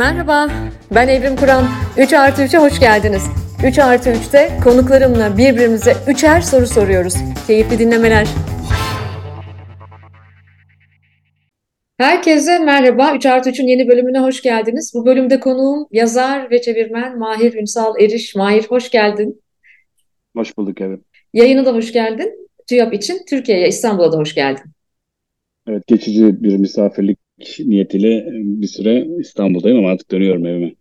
Merhaba, ben Evrim Kur'an. 3 artı 3'e hoş geldiniz. 3 artı 3'te konuklarımla birbirimize üçer soru soruyoruz. Keyifli dinlemeler. Herkese merhaba. 3 artı 3'ün yeni bölümüne hoş geldiniz. Bu bölümde konuğum yazar ve çevirmen Mahir Ünsal Eriş. Mahir hoş geldin. Hoş bulduk Evrim. Yayına da hoş geldin. TÜYAP için Türkiye'ye, İstanbul'a da hoş geldin. Evet, geçici bir misafirlik niyetiyle bir süre İstanbul'dayım ama artık dönüyorum evime.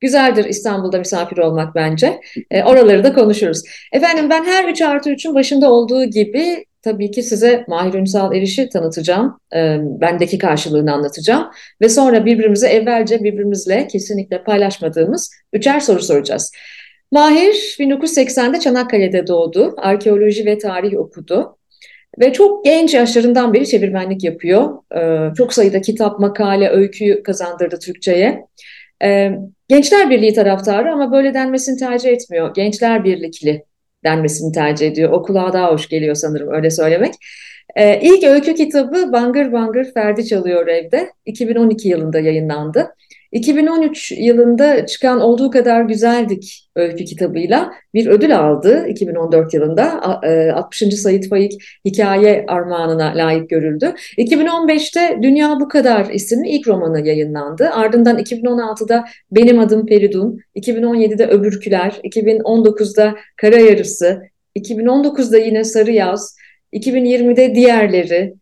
Güzeldir İstanbul'da misafir olmak bence. E, oraları da konuşuruz. Efendim ben her 3 artı 3'ün başında olduğu gibi tabii ki size Mahir Ünsal Eriş'i tanıtacağım. E, bendeki karşılığını anlatacağım. Ve sonra birbirimize evvelce birbirimizle kesinlikle paylaşmadığımız üçer soru soracağız. Mahir 1980'de Çanakkale'de doğdu. Arkeoloji ve tarih okudu. Ve çok genç yaşlarından beri çevirmenlik yapıyor. Ee, çok sayıda kitap, makale, öykü kazandırdı Türkçe'ye. Ee, Gençler Birliği taraftarı ama böyle denmesini tercih etmiyor. Gençler Birlikli denmesini tercih ediyor. O kulağa daha hoş geliyor sanırım öyle söylemek. Ee, ilk öykü kitabı Bangır Bangır Ferdi Çalıyor Evde 2012 yılında yayınlandı. 2013 yılında çıkan Olduğu Kadar Güzeldik öykü kitabıyla bir ödül aldı 2014 yılında. 60. E, Sayit Faik hikaye armağanına layık görüldü. 2015'te Dünya Bu Kadar isimli ilk romanı yayınlandı. Ardından 2016'da Benim Adım Feridun, 2017'de Öbürküler, 2019'da Kara Yarısı, 2019'da yine Sarı Yaz, 2020'de Diğerleri,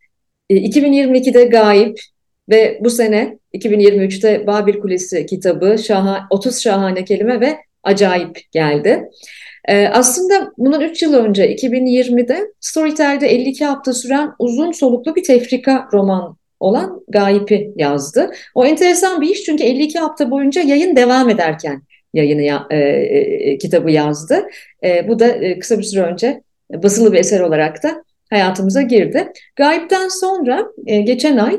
2022'de e, Gayip ve bu sene 2023'te Babil Kulesi kitabı şaha, 30 şahane kelime ve acayip geldi. Ee, aslında bunun 3 yıl önce 2020'de Storytel'de 52 hafta süren uzun soluklu bir tefrika roman olan Gayip'i yazdı. O enteresan bir iş çünkü 52 hafta boyunca yayın devam ederken yayını ya, e, e, kitabı yazdı. E, bu da e, kısa bir süre önce basılı bir eser olarak da hayatımıza girdi. Gayip'ten sonra e, geçen ay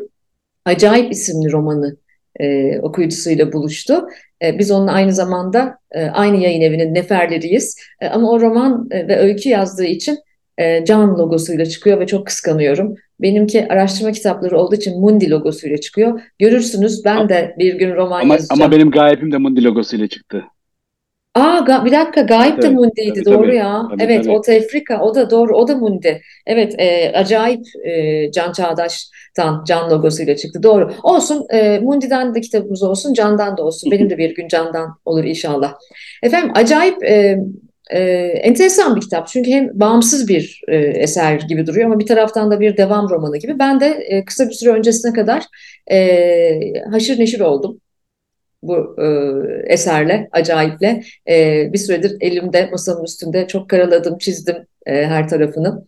Acayip isimli romanı e, okuyucusuyla buluştu. E, biz onunla aynı zamanda e, aynı yayın evinin neferleriyiz. E, ama o roman e, ve öykü yazdığı için e, Can logosuyla çıkıyor ve çok kıskanıyorum. Benimki araştırma kitapları olduğu için Mundi logosuyla çıkıyor. Görürsünüz ben de bir gün roman ama, yazacağım. Ama benim gayipim de Mundi logosuyla çıktı. Aa bir dakika Gayip evet, de Mundi'ydi doğru tabii, ya. Tabii, evet tabii. o Tefrika o da doğru o da Mundi. Evet e, acayip e, Can Çağdaş'tan Can logosuyla çıktı doğru. Olsun e, Mundi'den de kitabımız olsun Can'dan da olsun. Benim de bir gün Can'dan olur inşallah. Efendim acayip e, e, enteresan bir kitap. Çünkü hem bağımsız bir e, eser gibi duruyor ama bir taraftan da bir devam romanı gibi. Ben de e, kısa bir süre öncesine kadar e, haşır neşir oldum bu e, eserle, acayiple. E, bir süredir elimde, masamın üstünde çok karaladım, çizdim e, her tarafını.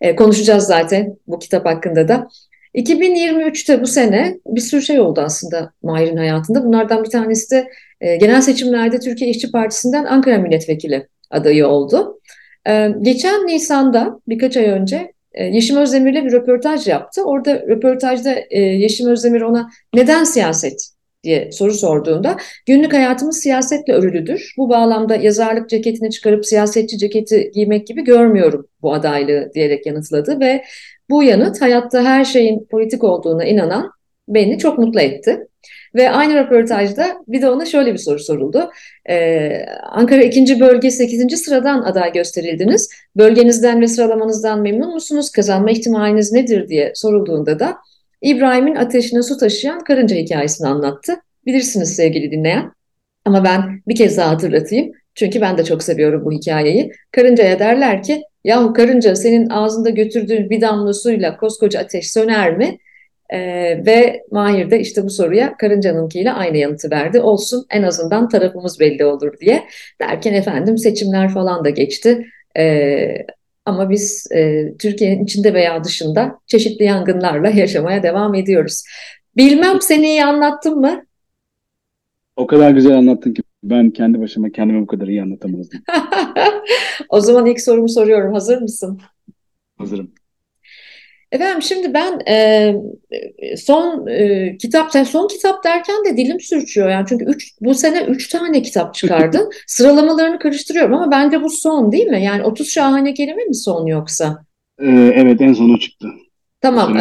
E, konuşacağız zaten bu kitap hakkında da. 2023'te bu sene bir sürü şey oldu aslında Mahir'in hayatında. Bunlardan bir tanesi de e, genel seçimlerde Türkiye İşçi Partisi'nden Ankara Milletvekili adayı oldu. E, geçen Nisan'da birkaç ay önce e, Yeşim Özdemir'le bir röportaj yaptı. Orada röportajda e, Yeşim Özdemir ona neden siyaset diye soru sorduğunda günlük hayatımız siyasetle örülüdür. Bu bağlamda yazarlık ceketini çıkarıp siyasetçi ceketi giymek gibi görmüyorum bu adaylığı diyerek yanıtladı ve bu yanıt hayatta her şeyin politik olduğuna inanan beni çok mutlu etti. Ve aynı röportajda bir de ona şöyle bir soru soruldu. Ee, Ankara 2. Bölge 8. sıradan aday gösterildiniz. Bölgenizden ve sıralamanızdan memnun musunuz? Kazanma ihtimaliniz nedir diye sorulduğunda da İbrahim'in ateşine su taşıyan karınca hikayesini anlattı. Bilirsiniz sevgili dinleyen. Ama ben bir kez daha hatırlatayım. Çünkü ben de çok seviyorum bu hikayeyi. Karıncaya derler ki, yahu karınca senin ağzında götürdüğün bir damla suyla koskoca ateş söner mi? Ee, ve Mahir de işte bu soruya karıncanınkiyle aynı yanıtı verdi. Olsun en azından tarafımız belli olur diye. Derken efendim seçimler falan da geçti. Ee, ama biz e, Türkiye'nin içinde veya dışında çeşitli yangınlarla yaşamaya devam ediyoruz. Bilmem seni iyi anlattım mı? O kadar güzel anlattın ki ben kendi başıma kendime bu kadar iyi anlatamazdım. o zaman ilk sorumu soruyorum. Hazır mısın? Hazırım. Efendim şimdi ben e, son e, kitap, son kitap derken de dilim sürçüyor yani çünkü üç, bu sene üç tane kitap çıkardın. Sıralamalarını karıştırıyorum ama bence bu son değil mi? Yani 30 şahane kelime mi son yoksa? Ee, evet en sonu çıktı. Tamam.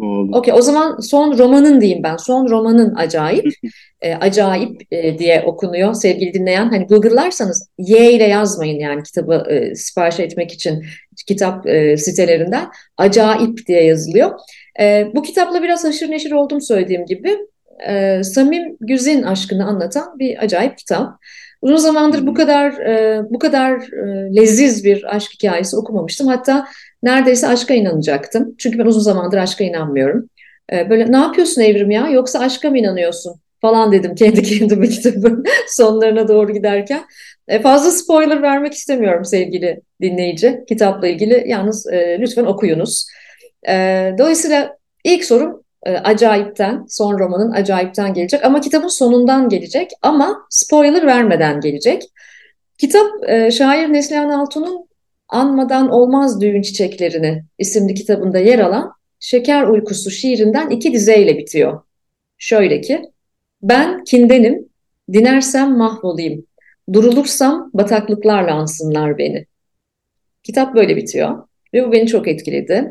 Oldu. Okey, o zaman son romanın diyeyim ben. Son romanın acayip. e, acayip e, diye okunuyor sevgili dinleyen. Hani Google'larsanız Y ile yazmayın yani kitabı e, sipariş etmek için kitap e, sitelerinden. Acayip diye yazılıyor. E, bu kitapla biraz haşır neşir oldum söylediğim gibi. E, Samim Güzin aşkını anlatan bir acayip kitap. Uzun zamandır bu kadar e, bu kadar e, leziz bir aşk hikayesi okumamıştım. Hatta neredeyse aşka inanacaktım. Çünkü ben uzun zamandır aşka inanmıyorum. E, böyle ne yapıyorsun Evrim ya? Yoksa aşka mı inanıyorsun? Falan dedim kendi kendime kitabın sonlarına doğru giderken. E, fazla spoiler vermek istemiyorum sevgili dinleyici kitapla ilgili. Yalnız e, lütfen okuyunuz. E, dolayısıyla ilk sorum e, acayipten, son romanın acayipten gelecek ama kitabın sonundan gelecek ama spoiler vermeden gelecek. Kitap e, şair Neslihan Altun'un Anmadan Olmaz Düğün Çiçeklerini isimli kitabında yer alan Şeker Uykusu şiirinden iki dizeyle bitiyor. Şöyle ki, ben kindenim, dinersem mahvolayım, durulursam bataklıklarla ansınlar beni. Kitap böyle bitiyor ve bu beni çok etkiledi.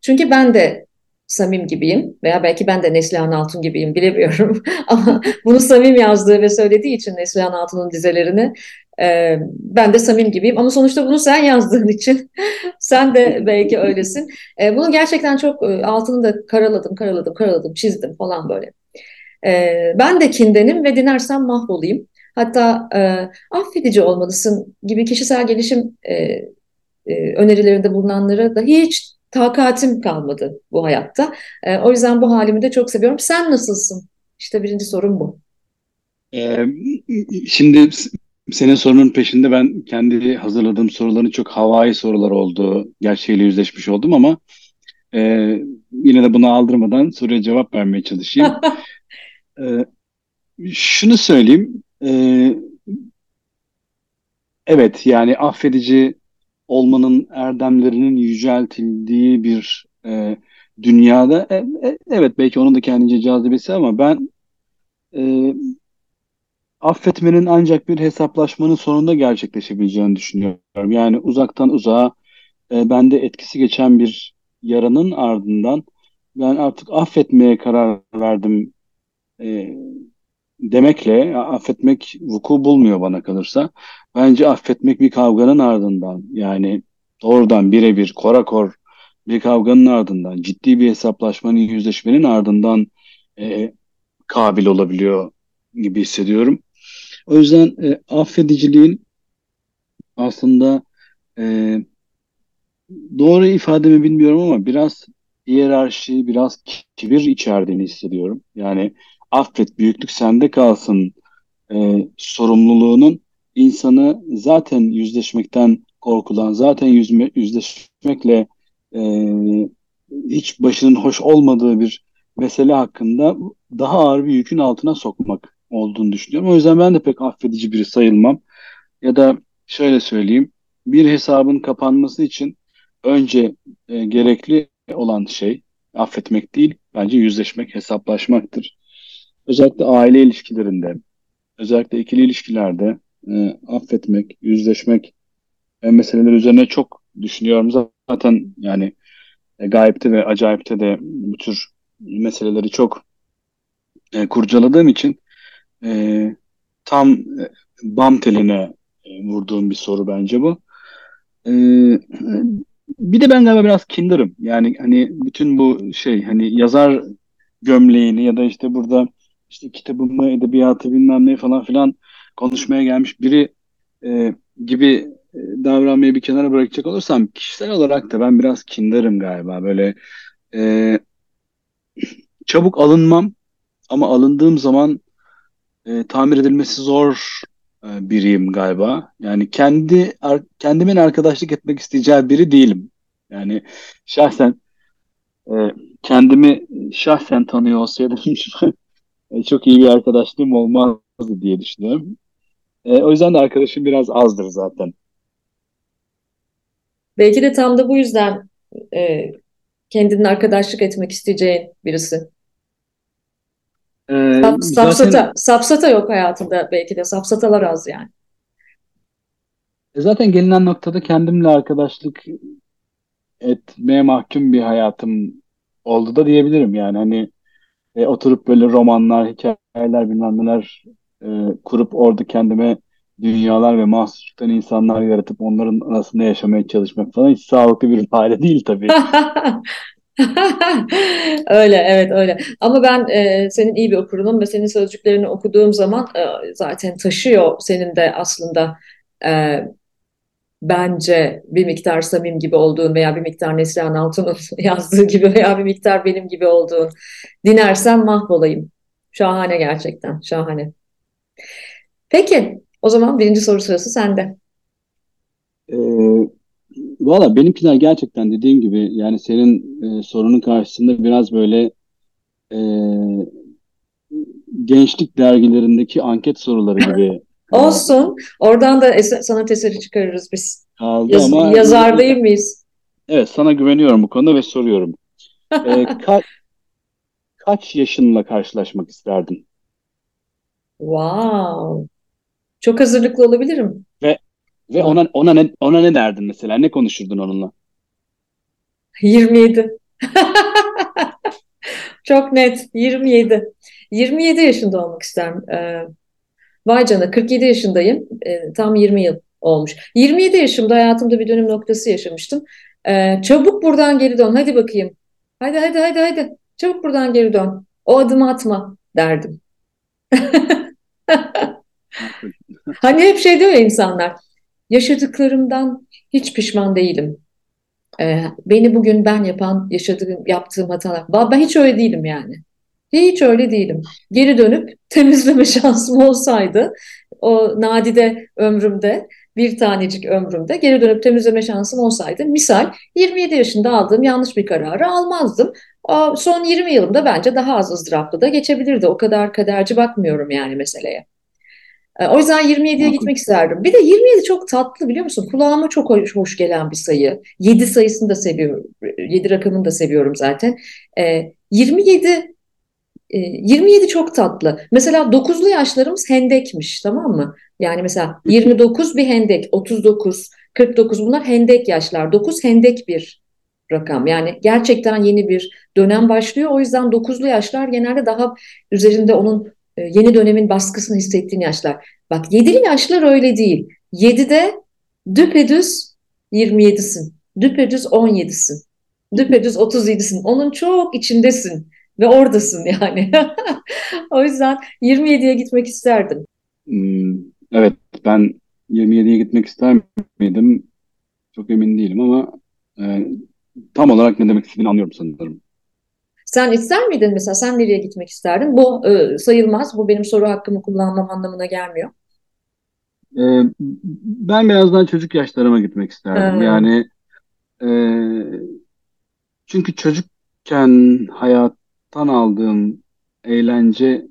Çünkü ben de Samim gibiyim veya belki ben de Neslihan Altun gibiyim bilemiyorum. Ama bunu Samim yazdığı ve söylediği için Neslihan Altun'un dizelerini e, ben de Samim gibiyim. Ama sonuçta bunu sen yazdığın için sen de belki öylesin. E, bunu gerçekten çok e, altını da karaladım, karaladım, karaladım, çizdim falan böyle. E, ben de kindenim ve dinersem mahvolayım. Hatta e, affedici olmalısın gibi kişisel gelişim e, önerilerinde bulunanlara da hiç takatim kalmadı bu hayatta. O yüzden bu halimi de çok seviyorum. Sen nasılsın? İşte birinci sorum bu. Ee, şimdi senin sorunun peşinde ben kendi hazırladığım soruların çok havai sorular olduğu gerçeğiyle yüzleşmiş oldum ama e, yine de bunu aldırmadan soruya cevap vermeye çalışayım. e, şunu söyleyeyim. E, evet yani affedici olmanın erdemlerinin yüceltildiği bir e, dünyada e, e, evet belki onun da kendince cazibesi ama ben e, affetmenin ancak bir hesaplaşmanın sonunda gerçekleşebileceğini düşünüyorum. Yani uzaktan uzağa e, bende etkisi geçen bir yaranın ardından ben artık affetmeye karar verdim e, demekle affetmek vuku bulmuyor bana kalırsa. Bence affetmek bir kavganın ardından yani doğrudan birebir korakor bir kavganın ardından ciddi bir hesaplaşmanın yüzleşmenin ardından e, kabil olabiliyor gibi hissediyorum. O yüzden e, affediciliğin aslında e, doğru ifademi bilmiyorum ama biraz hiyerarşi, biraz kibir içerdiğini hissediyorum. Yani affet, büyüklük sende kalsın e, sorumluluğunun insanı zaten yüzleşmekten korkulan, zaten yüzme, yüzleşmekle e, hiç başının hoş olmadığı bir mesele hakkında daha ağır bir yükün altına sokmak olduğunu düşünüyorum. O yüzden ben de pek affedici biri sayılmam. Ya da şöyle söyleyeyim, bir hesabın kapanması için önce e, gerekli olan şey affetmek değil, bence yüzleşmek, hesaplaşmaktır. Özellikle aile ilişkilerinde, özellikle ikili ilişkilerde e, affetmek, yüzleşmek e, meseleler üzerine çok düşünüyorum. Zaten yani e, gayipte ve acayipte de bu tür meseleleri çok e, kurcaladığım için e, tam bam teline e, vurduğum bir soru bence bu. E, bir de ben galiba biraz kindarım. Yani hani bütün bu şey hani yazar gömleğini ya da işte burada işte kitabımı, edebiyatı bilmem ne falan filan konuşmaya gelmiş biri e, gibi e, davranmayı bir kenara bırakacak olursam kişisel olarak da ben biraz kindarım galiba. Böyle e, çabuk alınmam ama alındığım zaman e, tamir edilmesi zor e, biriyim galiba. Yani kendi ar, kendimin arkadaşlık etmek isteyeceği biri değilim. Yani şahsen e, kendimi şahsen tanıyor olsaydım e, çok iyi bir arkadaşlığım olmazdı diye düşünüyorum. E, o yüzden de arkadaşım biraz azdır zaten. Belki de tam da bu yüzden e, kendinin arkadaşlık etmek isteyeceğin birisi. Ee, Sap, sapsata, zaten, sapsata yok hayatında belki de sapsatalar az yani. E, zaten gelinen noktada kendimle arkadaşlık etmeye mahkum bir hayatım oldu da diyebilirim yani hani e, oturup böyle romanlar, hikayeler bilmem neler e, kurup orada kendime dünyalar ve mahsusçuktan insanlar yaratıp onların arasında yaşamaya çalışmak falan hiç sağlıklı bir hale değil tabii. Öyle, evet öyle. Ama ben e, senin iyi bir okurunum ve senin sözcüklerini okuduğum zaman e, zaten taşıyor senin de aslında e, bence bir miktar Samim gibi olduğun veya bir miktar Neslihan Altun'un yazdığı gibi veya bir miktar benim gibi olduğun dinlersem mahvolayım. Şahane gerçekten, şahane. Peki, o zaman birinci soru sırası sende. Ee, Valla benimkiler gerçekten dediğim gibi yani senin e, sorunun karşısında biraz böyle e, gençlik dergilerindeki anket soruları gibi Olsun. Oradan da es- sanat eseri çıkarırız biz. kaldı Yaz- ama yazar değil miyiz? evet sana güveniyorum bu konuda ve soruyorum. E, ka- kaç yaşınla karşılaşmak isterdin? Wow. Çok hazırlıklı olabilirim. Ve ve ona ona ne ona ne derdin mesela? Ne konuşurdun onunla? 27. Çok net. 27. 27 yaşında olmak isterim. Ee, vay canına 47 yaşındayım. Ee, tam 20 yıl olmuş. 27 yaşımda hayatımda bir dönüm noktası yaşamıştım. Ee, çabuk buradan geri dön. Hadi bakayım. Hadi hadi hadi hadi. Çabuk buradan geri dön. O adımı atma derdim. Hani hep şey diyor ya insanlar. Yaşadıklarımdan hiç pişman değilim. Ee, beni bugün ben yapan, yaşadığım, yaptığım hatalar. Ben hiç öyle değilim yani. Hiç öyle değilim. Geri dönüp temizleme şansım olsaydı, o nadide ömrümde, bir tanecik ömrümde geri dönüp temizleme şansım olsaydı, misal 27 yaşında aldığım yanlış bir kararı almazdım. O son 20 yılımda bence daha az ızdıraplı da geçebilirdi. O kadar kaderci bakmıyorum yani meseleye. E, O yüzden 27'ye Makul. gitmek isterdim. Bir de 27 çok tatlı biliyor musun? Kulağıma çok hoş, hoş gelen bir sayı. 7 sayısını da seviyorum. 7 rakamını da seviyorum zaten. E, 27 e, 27 çok tatlı. Mesela 9'lu yaşlarımız hendekmiş tamam mı? Yani mesela 29 bir hendek, 39, 49 bunlar hendek yaşlar. 9 hendek bir rakam. Yani gerçekten yeni bir dönem başlıyor. O yüzden 9'lu yaşlar genelde daha üzerinde onun e, yeni dönemin baskısını hissettiğin yaşlar. Bak 7'li yaşlar öyle değil. 7'de düpedüz 27'sin. Düpedüz 17'sin. Düpedüz 37'sin. Onun çok içindesin ve oradasın yani. O yüzden 27'ye gitmek isterdim. Hmm, evet ben 27'ye gitmek ister miydim? Çok emin değilim ama e, tam olarak ne demek istediğini anlıyorum sanırım. Sen ister miydin mesela? Sen nereye gitmek isterdin? Bu e, sayılmaz. Bu benim soru hakkımı kullanmam anlamına gelmiyor. E, ben biraz daha çocuk yaşlarıma gitmek isterdim. Ha. Yani e, çünkü çocukken hayattan aldığım eğlence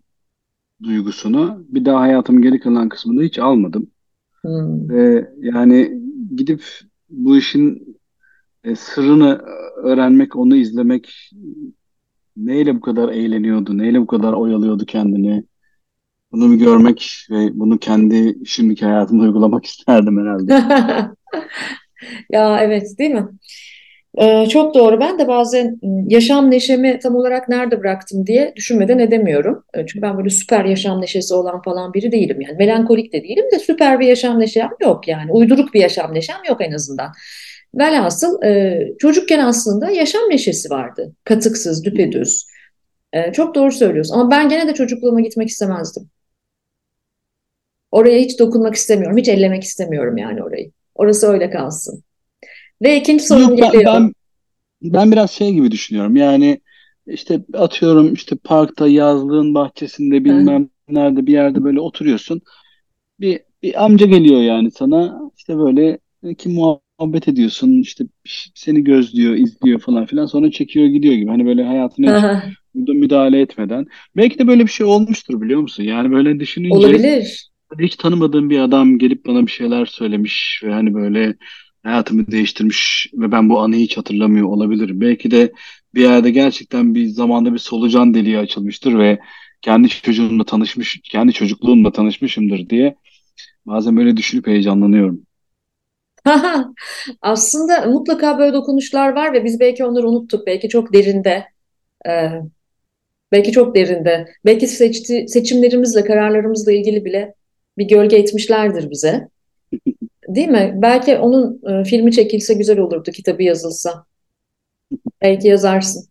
duygusunu bir daha hayatımın geri kalan kısmında hiç almadım. Hmm. Ve yani gidip bu işin e, sırrını öğrenmek, onu izlemek, neyle bu kadar eğleniyordu, neyle bu kadar oyalıyordu kendini, bunu bir görmek ve bunu kendi şimdiki hayatımda uygulamak isterdim herhalde. Ya evet değil mi? Ee, çok doğru. Ben de bazen ım, yaşam neşemi tam olarak nerede bıraktım diye düşünmeden edemiyorum. Ee, Çünkü ben böyle süper yaşam neşesi olan falan biri değilim. Yani melankolik de değilim de süper bir yaşam neşem yok yani. Uyduruk bir yaşam neşem yok en azından. Velhasıl e, çocukken aslında yaşam neşesi vardı. Katıksız, düpedüz. Ee, çok doğru söylüyorsun. Ama ben gene de çocukluğuma gitmek istemezdim. Oraya hiç dokunmak istemiyorum. Hiç ellemek istemiyorum yani orayı. Orası öyle kalsın. Ve ikinci sorum Yok ben, geliyor. ben ben biraz şey gibi düşünüyorum. Yani işte atıyorum işte parkta, yazlığın bahçesinde bilmem nerede bir yerde böyle oturuyorsun. Bir, bir amca geliyor yani sana işte böyle e, ki muhabbet ediyorsun işte seni gözlüyor, izliyor falan filan sonra çekiyor gidiyor gibi. Hani böyle hayatına müda- müdahale etmeden. Belki de böyle bir şey olmuştur biliyor musun? Yani böyle düşününce Olabilir. hani hiç tanımadığım bir adam gelip bana bir şeyler söylemiş ve hani böyle hayatımı değiştirmiş ve ben bu anıyı hiç hatırlamıyor olabilirim. Belki de bir yerde gerçekten bir zamanda bir solucan deliği açılmıştır ve kendi çocuğumla tanışmış, kendi çocukluğumla tanışmışımdır diye bazen böyle düşünüp heyecanlanıyorum. Aslında mutlaka böyle dokunuşlar var ve biz belki onları unuttuk. Belki çok derinde. e, belki çok derinde, belki seçti, seçimlerimizle, kararlarımızla ilgili bile bir gölge etmişlerdir bize. Değil mi? Belki onun e, filmi çekilse güzel olurdu, kitabı yazılsa. Belki yazarsın.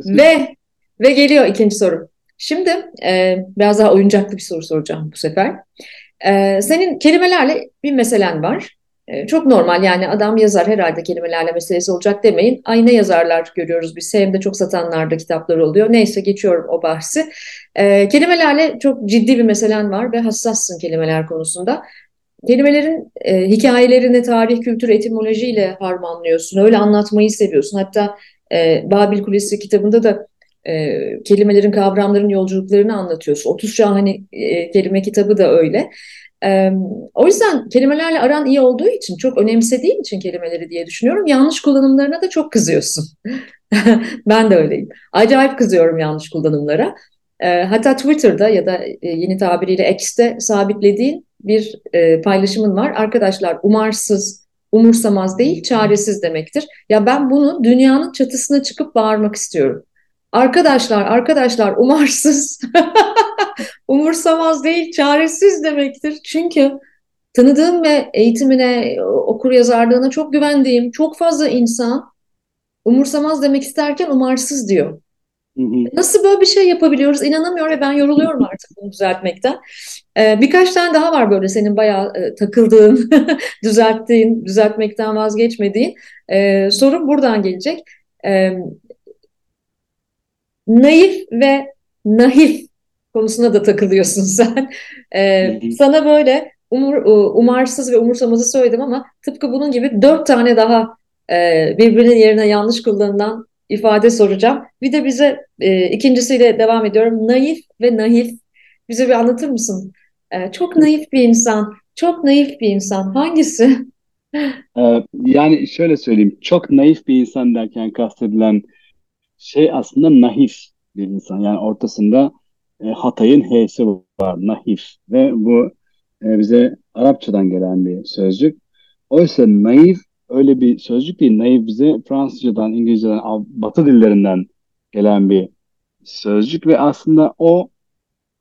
Ve ve geliyor ikinci soru. Şimdi e, biraz daha oyuncaklı bir soru soracağım bu sefer. E, senin kelimelerle bir meselen var. E, çok normal yani adam yazar herhalde kelimelerle meselesi olacak demeyin. Ay ne yazarlar görüyoruz biz. Sevim'de çok satanlarda kitaplar oluyor. Neyse geçiyorum o bahsi. E, kelimelerle çok ciddi bir meselen var ve hassassın kelimeler konusunda. Kelimelerin e, hikayelerini tarih, kültür, etimolojiyle harmanlıyorsun. Öyle anlatmayı seviyorsun. Hatta e, Babil Kulesi kitabında da e, kelimelerin, kavramların yolculuklarını anlatıyorsun. 30 şahane e, kelime kitabı da öyle. O yüzden kelimelerle aran iyi olduğu için, çok önemsediğin için kelimeleri diye düşünüyorum. Yanlış kullanımlarına da çok kızıyorsun. ben de öyleyim. Acayip kızıyorum yanlış kullanımlara. Hatta Twitter'da ya da yeni tabiriyle X'te sabitlediğin bir paylaşımın var. Arkadaşlar umarsız, umursamaz değil, çaresiz demektir. Ya ben bunu dünyanın çatısına çıkıp bağırmak istiyorum. Arkadaşlar, arkadaşlar umarsız, umursamaz değil, çaresiz demektir. Çünkü tanıdığım ve eğitimine, okur yazarlığına çok güvendiğim çok fazla insan umursamaz demek isterken umarsız diyor. Nasıl böyle bir şey yapabiliyoruz İnanamıyorum ve ben yoruluyorum artık bunu düzeltmekten. Ee, birkaç tane daha var böyle senin bayağı e, takıldığın, düzelttiğin, düzeltmekten vazgeçmediğin. Ee, sorun buradan gelecek. Ee, naif ve nahif konusuna da takılıyorsun sen. Ee, sana böyle umur, umarsız ve umursamazı söyledim ama tıpkı bunun gibi dört tane daha e, birbirinin yerine yanlış kullanılan ifade soracağım. Bir de bize e, ikincisiyle devam ediyorum. Naif ve nahif. Bize bir anlatır mısın? E, çok naif bir insan. Çok naif bir insan. Hangisi? Ee, yani şöyle söyleyeyim. Çok naif bir insan derken kastedilen şey aslında nahif bir insan. Yani ortasında e, Hatay'ın H'si var. Nahif. Ve bu e, bize Arapçadan gelen bir sözcük. Oysa naif öyle bir sözcük değil. Naif bize Fransızcadan, İngilizceden, Batı dillerinden gelen bir sözcük ve aslında o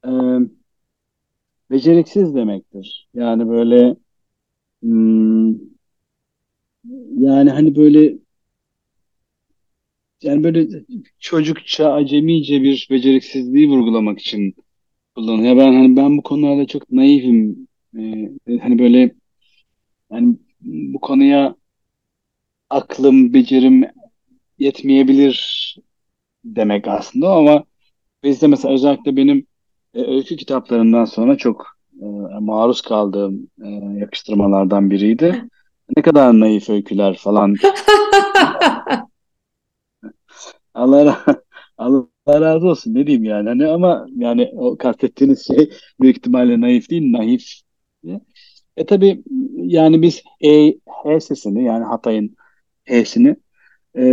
e, beceriksiz demektir. Yani böyle hmm, yani hani böyle yani böyle çocukça, acemice bir beceriksizliği vurgulamak için kullanıyor. Ben hani ben bu konularda çok naifim. Ee, hani böyle yani bu konuya aklım, becerim yetmeyebilir demek aslında ama bizde mesela özellikle benim e, öykü kitaplarından sonra çok e, maruz kaldığım e, yakıştırmalardan biriydi. Ne kadar naif öyküler falan. Allah, Allah razı olsun ne diyeyim yani. Hani ama yani o kastettiğiniz şey büyük ihtimalle naif değil, naif. E tabii yani biz E, H sesini yani Hatay'ın H'sini e,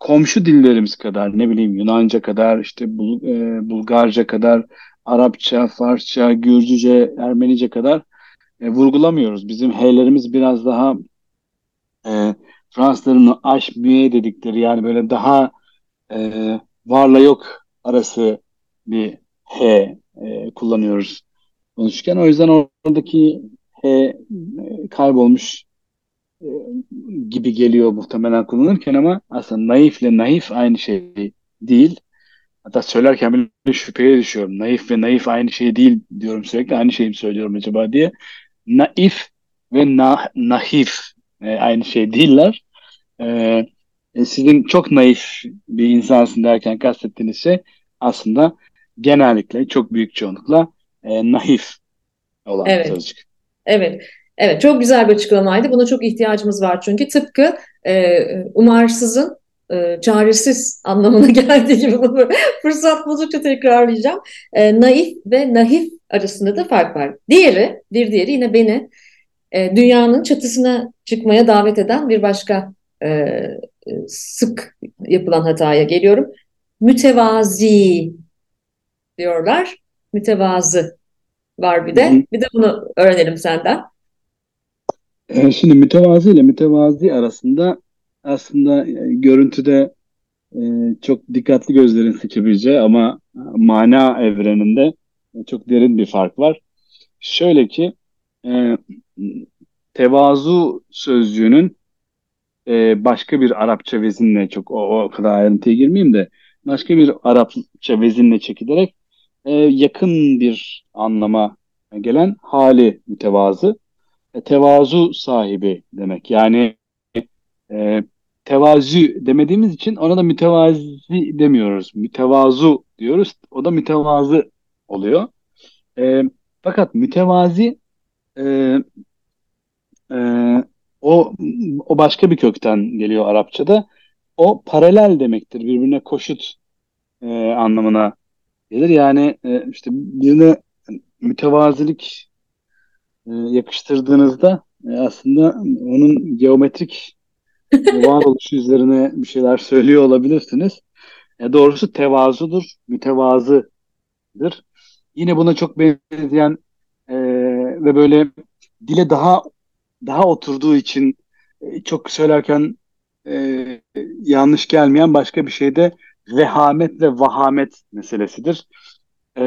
komşu dillerimiz kadar ne bileyim Yunanca kadar işte Bul, e, Bulgarca kadar Arapça, Farsça, Gürcüce, Ermenice kadar e, vurgulamıyoruz. Bizim H'lerimiz biraz daha e, Fransızların aş müye dedikleri yani böyle daha e, varla yok arası bir H e, kullanıyoruz konuşurken. O yüzden oradaki H e, kaybolmuş e, gibi geliyor muhtemelen kullanırken ama aslında naifle naif aynı şey değil. Hatta söylerken bile şüpheye düşüyorum. Naif ve naif aynı şey değil diyorum sürekli. Aynı şeyi söylüyorum acaba diye. Naif ve na, nahif e, aynı şey değiller. E, e, sizin çok naif bir insansın derken kastettiğiniz şey aslında genellikle çok büyük çoğunlukla e, naif olan evet. sözcük. Evet. Evet, çok güzel bir açıklamaydı. Buna çok ihtiyacımız var çünkü tıpkı e, umarsızın e, çaresiz anlamına geldiği gibi bunu fırsat buldukça tekrarlayacağım. E, naif ve nahif arasında da fark var. Diğeri, bir diğeri yine beni e, dünyanın çatısına çıkmaya davet eden bir başka e, sık yapılan hataya geliyorum. Mütevazi diyorlar. Mütevazı var bir de. Bir de bunu öğrenelim senden. E, şimdi mütevazi ile mütevazi arasında aslında e, görüntüde e, çok dikkatli gözlerin seçebileceği ama mana evreninde çok derin bir fark var. Şöyle ki e, tevazu sözcüğünün e, başka bir Arapça vezinle çok o, o kadar ayrıntıya girmeyeyim de başka bir Arapça vezinle çekilerek e, yakın bir anlama gelen hali mütevazı. E, tevazu sahibi demek. Yani e, tevazu demediğimiz için ona da mütevazi demiyoruz. Mütevazu diyoruz. O da mütevazı oluyor. E, fakat mütevazi e, e, o o başka bir kökten geliyor Arapçada. O paralel demektir. Birbirine koşut e, anlamına gelir. Yani e, işte birine mütevazilik e, yakıştırdığınızda e, aslında onun geometrik varoluşu üzerine bir şeyler söylüyor olabilirsiniz. E, doğrusu tevazudur, mütevazıdır. Yine buna çok benzeyen e, ve böyle dile daha daha oturduğu için e, çok söylerken e, yanlış gelmeyen başka bir şey de vehamet ve vahamet meselesidir. E,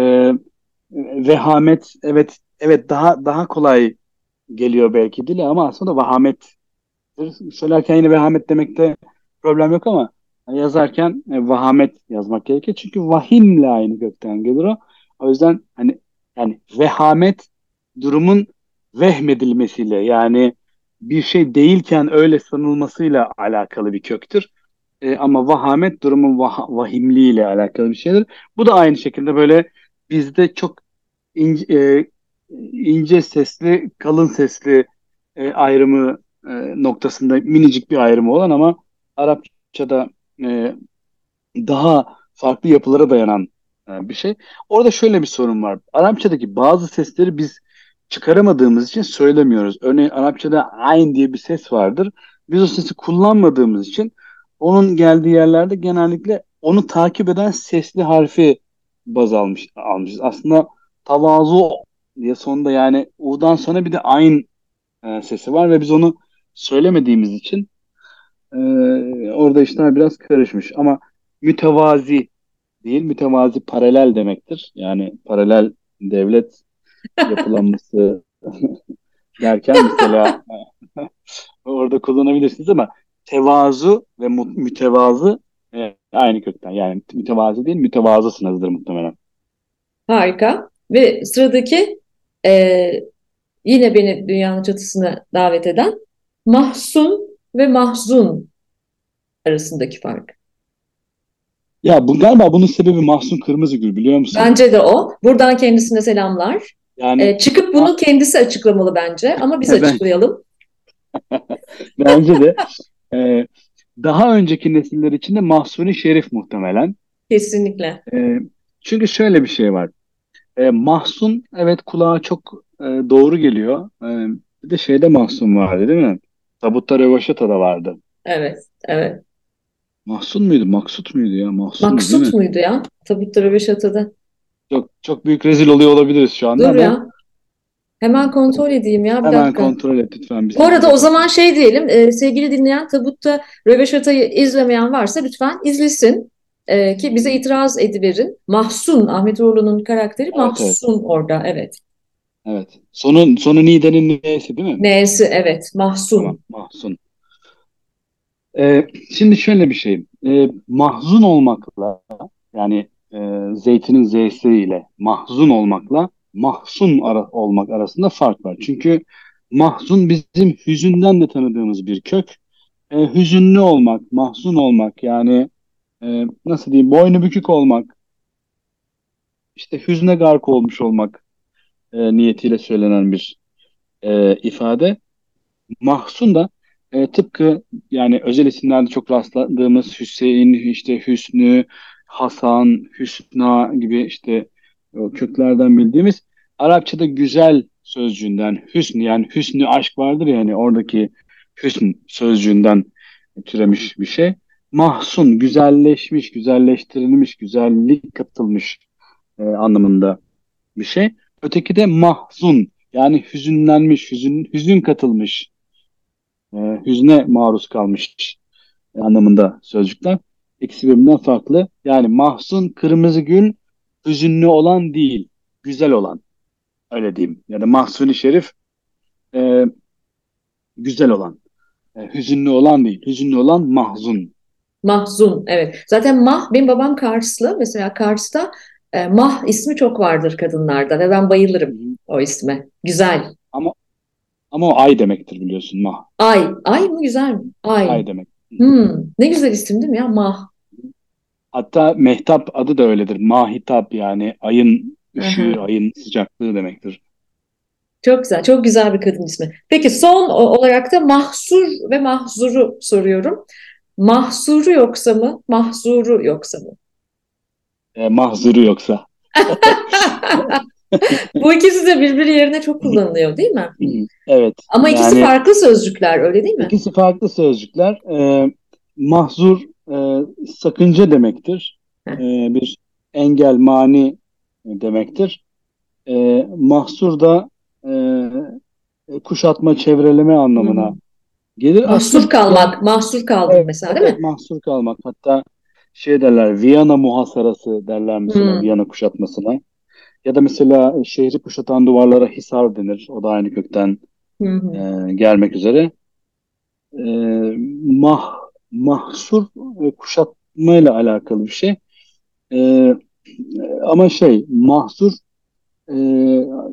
vehamet evet evet daha daha kolay geliyor belki dile ama aslında vahamet söylerken yine vehamet demekte problem yok ama yazarken e, vahamet yazmak gerekir. Çünkü vahimle aynı gökten gelir o. O yüzden hani yani vehamet durumun vehmedilmesiyle yani bir şey değilken öyle sanılmasıyla alakalı bir köktür. E, ama vahamet durumun vah vahimliğiyle alakalı bir şeydir. Bu da aynı şekilde böyle bizde çok ince, e, ince sesli, kalın sesli e, ayrımı e, noktasında minicik bir ayrımı olan ama Arapçada e, daha farklı yapılara dayanan e, bir şey. Orada şöyle bir sorun var. Arapçadaki bazı sesleri biz çıkaramadığımız için söylemiyoruz. Örneğin Arapçada ayn diye bir ses vardır. Biz o sesi kullanmadığımız için onun geldiği yerlerde genellikle onu takip eden sesli harfi baz almış almışız. Aslında tavazu diye sonunda yani u'dan sonra bir de ayn e, sesi var ve biz onu söylemediğimiz için e, orada işler biraz karışmış. Ama mütevazi değil, mütevazi paralel demektir. Yani paralel devlet yapılanması derken mesela orada kullanabilirsiniz ama tevazu ve mütevazı e, aynı kökten. Yani mütevazi değil, mütevazısınızdır muhtemelen. Harika. Ve sıradaki e, yine beni dünyanın çatısına davet eden mahzun ve mahzun arasındaki fark. Ya bu galiba bunun sebebi Mahsun Kırmızıgül biliyor musun? Bence de o. Buradan kendisine selamlar. Yani ee, çıkıp bunu kendisi açıklamalı bence ama biz açıklayalım. bence de. Ee, daha önceki nesiller için de Mahsuni Şerif muhtemelen. Kesinlikle. Ee, çünkü şöyle bir şey var. Ee, Mahsun evet kulağa çok e, doğru geliyor. Ee, bir de şeyde Mahsun vardı değil mi? Tabutta Revaşata'da vardı. Evet, evet. Mahsun muydu? Maksut muydu ya? Mahsun Maksut muydu ya? Tabutta Revaşata'da. Çok çok büyük rezil oluyor olabiliriz şu anda Dur ya. Hemen kontrol edeyim ya bir Hemen dakika. kontrol et lütfen. Bu arada o zaman şey diyelim e, sevgili dinleyen Tabutta Röveşata'yı izlemeyen varsa lütfen izlesin e, ki bize itiraz ediverin. Mahsun Ahmet Uğurlu'nun karakteri Evet, Mahsun orada evet. Evet. Sonu, sonu Nide'nin neyse değil mi? Neyse evet Mahsun. Tamam. Mahsun. Ee, şimdi şöyle bir şey. Ee, mahzun olmakla yani e, zeytinin z'si ile mahzun olmakla mahzun ara, olmak arasında fark var. Çünkü mahzun bizim hüzünden de tanıdığımız bir kök. E, hüzünlü olmak, mahzun olmak yani e, nasıl diyeyim boynu bükük olmak, işte hüzne gark olmuş olmak e, niyetiyle söylenen bir e, ifade. Mahzun da e, tıpkı yani özel isimlerde çok rastladığımız Hüseyin, işte Hüsnü, Hasan, Hüsna gibi işte o köklerden bildiğimiz Arapçada güzel sözcüğünden hüsn yani hüsnü aşk vardır ya hani oradaki hüsn sözcüğünden türemiş bir şey. Mahsun, güzelleşmiş, güzelleştirilmiş, güzellik katılmış e, anlamında bir şey. Öteki de mahzun yani hüzünlenmiş, hüzün, hüzün katılmış, e, hüzne maruz kalmış e, anlamında sözcükler. İkisi birbirinden farklı. Yani Mahzun kırmızı gül hüzünlü olan değil, güzel olan. Öyle diyeyim. Ya da Mahsuni Şerif e, güzel olan. E, hüzünlü olan değil. Hüzünlü olan mahzun. Mahzun, evet. Zaten Mah, benim babam Karslı. Mesela Kars'ta e, Mah ismi çok vardır kadınlarda ve ben bayılırım o isme. Güzel. Ama ama o ay demektir biliyorsun Mah. Ay. Ay mı güzel mi? Ay. Ay demek. Hmm, ne güzel isim değil mi ya? Mah. Hatta Mehtap adı da öyledir. Mahitap yani ayın ışığı, ayın sıcaklığı demektir. Çok güzel. Çok güzel bir kadın ismi. Peki son olarak da Mahsur ve Mahzur'u soruyorum. Mahsuru yoksa mı? Mahzuru yoksa mı? E, mahzuru yoksa. Bu ikisi de birbiri yerine çok kullanılıyor değil mi? Evet. Ama ikisi Yani farklı sözcükler öyle değil mi? ikisi farklı sözcükler. E, mahzur e, sakınca demektir. E, bir engel, mani demektir. E, mahsur da e, kuşatma, çevreleme Hı anlamına hı. gelir. Mahsur Aslında kalmak, mahsur kaldım evet, mesela değil evet mi? mahsur kalmak. Hatta şey derler, Viyana muhasarası derler mesela Hmm. Viyana kuşatmasına. Ya da mesela şehri kuşatan duvarlara hisar denir. O da aynı kökten Hı hı. e, gelmek üzere. E, mah, mahsur e, kuşatmayla alakalı bir şey. E, ama şey mahsur e,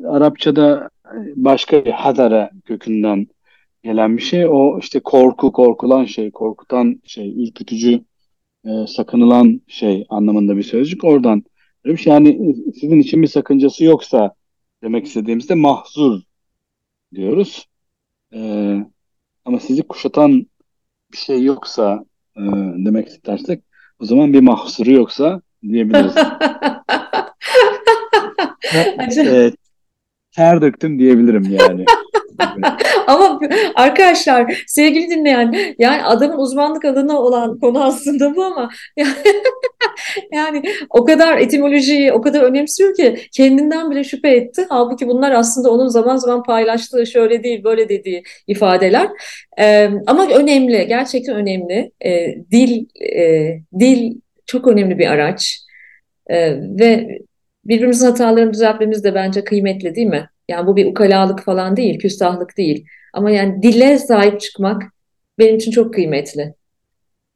Arapçada başka bir hadara kökünden gelen bir şey. O işte korku, korkulan şey, korkutan şey, ürkütücü, e, sakınılan şey anlamında bir sözcük. Oradan şey. Yani sizin için bir sakıncası yoksa demek istediğimizde mahzur diyoruz. E, ama sizi kuşatan bir şey yoksa e, demek istersek o zaman bir mahsuru yoksa diyebiliriz. E, ter döktüm diyebilirim yani. Ama arkadaşlar, sevgili dinleyen, yani adamın uzmanlık alanı olan konu aslında bu ama yani o kadar etimolojiyi o kadar önemsiyor ki kendinden bile şüphe etti. Halbuki bunlar aslında onun zaman zaman paylaştığı şöyle değil böyle dediği ifadeler. Ee, ama önemli, gerçekten önemli. Ee, dil, e, dil çok önemli bir araç. Ee, ve birbirimizin hatalarını düzeltmemiz de bence kıymetli değil mi? Yani bu bir ukalalık falan değil, küstahlık değil. Ama yani dile sahip çıkmak benim için çok kıymetli.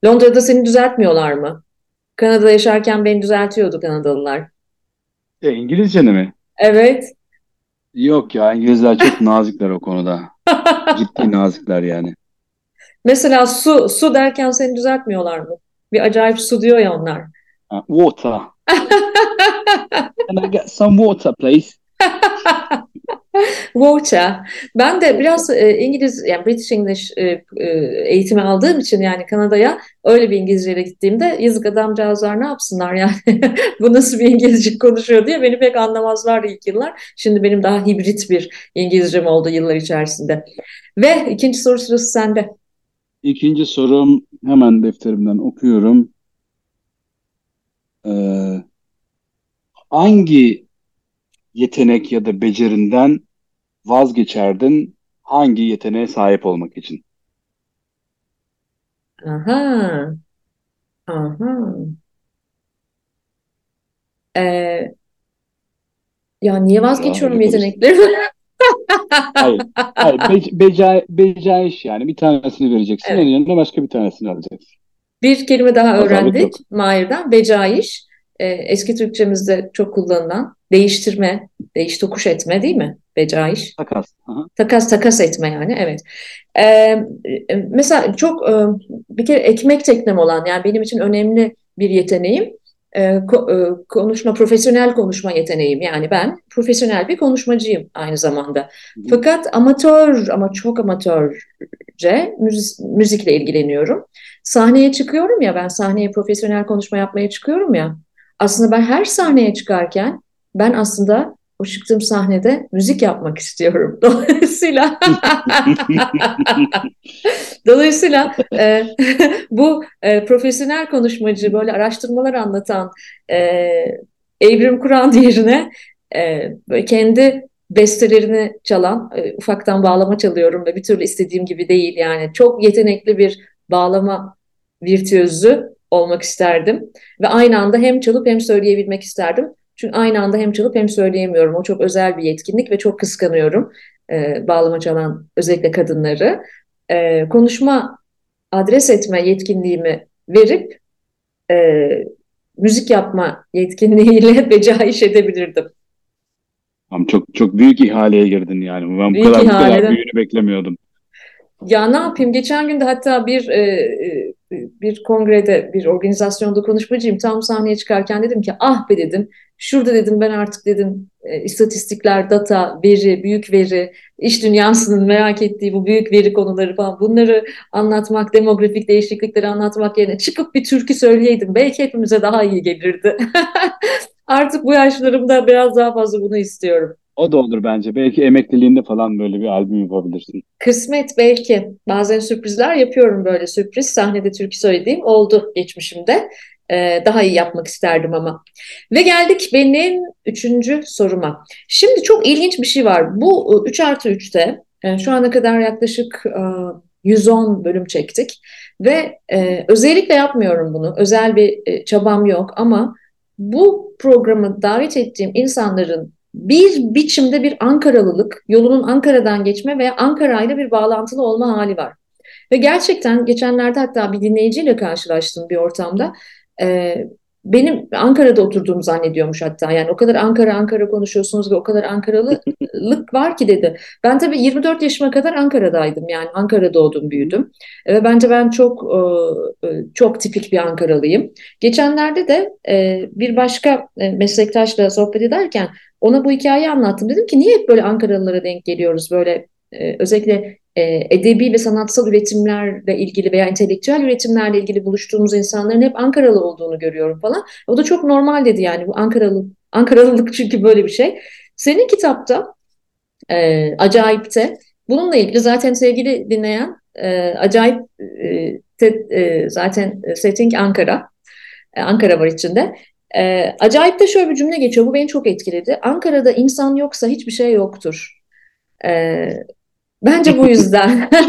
Londra'da seni düzeltmiyorlar mı? Kanada'da yaşarken beni düzeltiyordu Kanadalılar. E, İngilizce mi? Evet. Yok ya İngilizler çok nazikler o konuda. Ciddi nazikler yani. Mesela su, su derken seni düzeltmiyorlar mı? Bir acayip su diyor ya onlar. Water. Can I get some water please? Water. Ben de biraz e, İngiliz, yani British English e, e, eğitimi aldığım için yani Kanada'ya öyle bir İngilizceyle gittiğimde yazık adamcağızlar ne yapsınlar yani bu nasıl bir İngilizce konuşuyor diye beni pek anlamazlar ilk yıllar. Şimdi benim daha hibrit bir İngilizcem oldu yıllar içerisinde. Ve ikinci soru sırası sende. İkinci sorum hemen defterimden okuyorum. Ee, hangi yetenek ya da becerinden vazgeçerdin hangi yeteneğe sahip olmak için? Aha, aha. Ee, ya niye vazgeçiyorum yeteneklerimi? Hayır, hayır bec beca becaiş yani bir tanesini vereceksin, Evet. onun yanına başka bir tanesini alacaksın. Bir kelime daha Pazarlık öğrendik yok. Mahir'den. Becaiş. Ee, eski Türkçemizde çok kullanılan değiştirme, değiş tokuş etme değil mi? Becaiş. Takas. Aha. Takas takas etme yani evet. Ee, mesela çok bir kere ekmek teknem olan yani benim için önemli bir yeteneğim ko- konuşma profesyonel konuşma yeteneğim yani ben profesyonel bir konuşmacıyım aynı zamanda. Fakat amatör ama çok amatörce müzik, müzikle ilgileniyorum. Sahneye çıkıyorum ya ben sahneye profesyonel konuşma yapmaya çıkıyorum ya. Aslında ben her sahneye çıkarken ben aslında o çıktığım sahnede müzik yapmak istiyorum. Dolayısıyla Dolayısıyla e, bu e, profesyonel konuşmacı böyle araştırmalar anlatan e, Evrim Kur'an yerine e, kendi bestelerini çalan e, ufaktan bağlama çalıyorum ve bir türlü istediğim gibi değil yani çok yetenekli bir bağlama virtüözü olmak isterdim. Ve aynı anda hem çalıp hem söyleyebilmek isterdim. Çünkü aynı anda hem çalıp hem söyleyemiyorum. O çok özel bir yetkinlik ve çok kıskanıyorum e, bağlama çalan özellikle kadınları. E, konuşma, adres etme yetkinliğimi verip e, müzik yapma yetkinliğiyle becaiş edebilirdim. Ama çok çok büyük ihaleye girdin yani. Ben büyük bu kadar, bu kadar büyüğünü beklemiyordum. Ya ne yapayım? Geçen gün de hatta bir e, e, bir kongrede, bir organizasyonda konuşmacıyım. Tam sahneye çıkarken dedim ki ah be dedim. Şurada dedim ben artık dedim e, istatistikler, data, veri, büyük veri, iş dünyasının merak ettiği bu büyük veri konuları falan bunları anlatmak, demografik değişiklikleri anlatmak yerine çıkıp bir türkü söyleyeydim. Belki hepimize daha iyi gelirdi. artık bu yaşlarımda biraz daha fazla bunu istiyorum. O da olur bence. Belki emekliliğinde falan böyle bir albüm yapabilirsin. Kısmet belki. Bazen sürprizler yapıyorum böyle sürpriz. Sahnede türkü söylediğim oldu geçmişimde. Ee, daha iyi yapmak isterdim ama. Ve geldik benim üçüncü soruma. Şimdi çok ilginç bir şey var. Bu 3 artı 3'te yani e, şu ana kadar yaklaşık 110 e, bölüm çektik. Ve e, özellikle yapmıyorum bunu. Özel bir e, çabam yok ama bu programı davet ettiğim insanların bir biçimde bir Ankaralılık, yolunun Ankara'dan geçme veya Ankara ile bir bağlantılı olma hali var. Ve gerçekten geçenlerde hatta bir dinleyiciyle karşılaştım bir ortamda. Ee, benim Ankara'da oturduğumu zannediyormuş hatta. Yani o kadar Ankara Ankara konuşuyorsunuz ve o kadar Ankaralılık var ki dedi. Ben tabii 24 yaşıma kadar Ankara'daydım. Yani Ankara'da doğdum büyüdüm. Ve bence ben çok e, e, çok tipik bir Ankaralıyım. Geçenlerde de e, bir başka meslektaşla sohbet ederken ona bu hikayeyi anlattım. Dedim ki niye hep böyle Ankaralılara denk geliyoruz? Böyle özellikle edebi ve sanatsal üretimlerle ilgili veya entelektüel üretimlerle ilgili buluştuğumuz insanların hep Ankaralı olduğunu görüyorum falan. O da çok normal dedi yani bu Ankaralı Ankaralılık çünkü böyle bir şey. Senin kitapta e, Acayip'te bununla ilgili zaten sevgili dinleyen e, Acayip e, e, zaten setting Ankara. E, Ankara var içinde. E, Acayip'te şöyle bir cümle geçiyor. Bu beni çok etkiledi. Ankara'da insan yoksa hiçbir şey yoktur. E, Bence bu yüzden.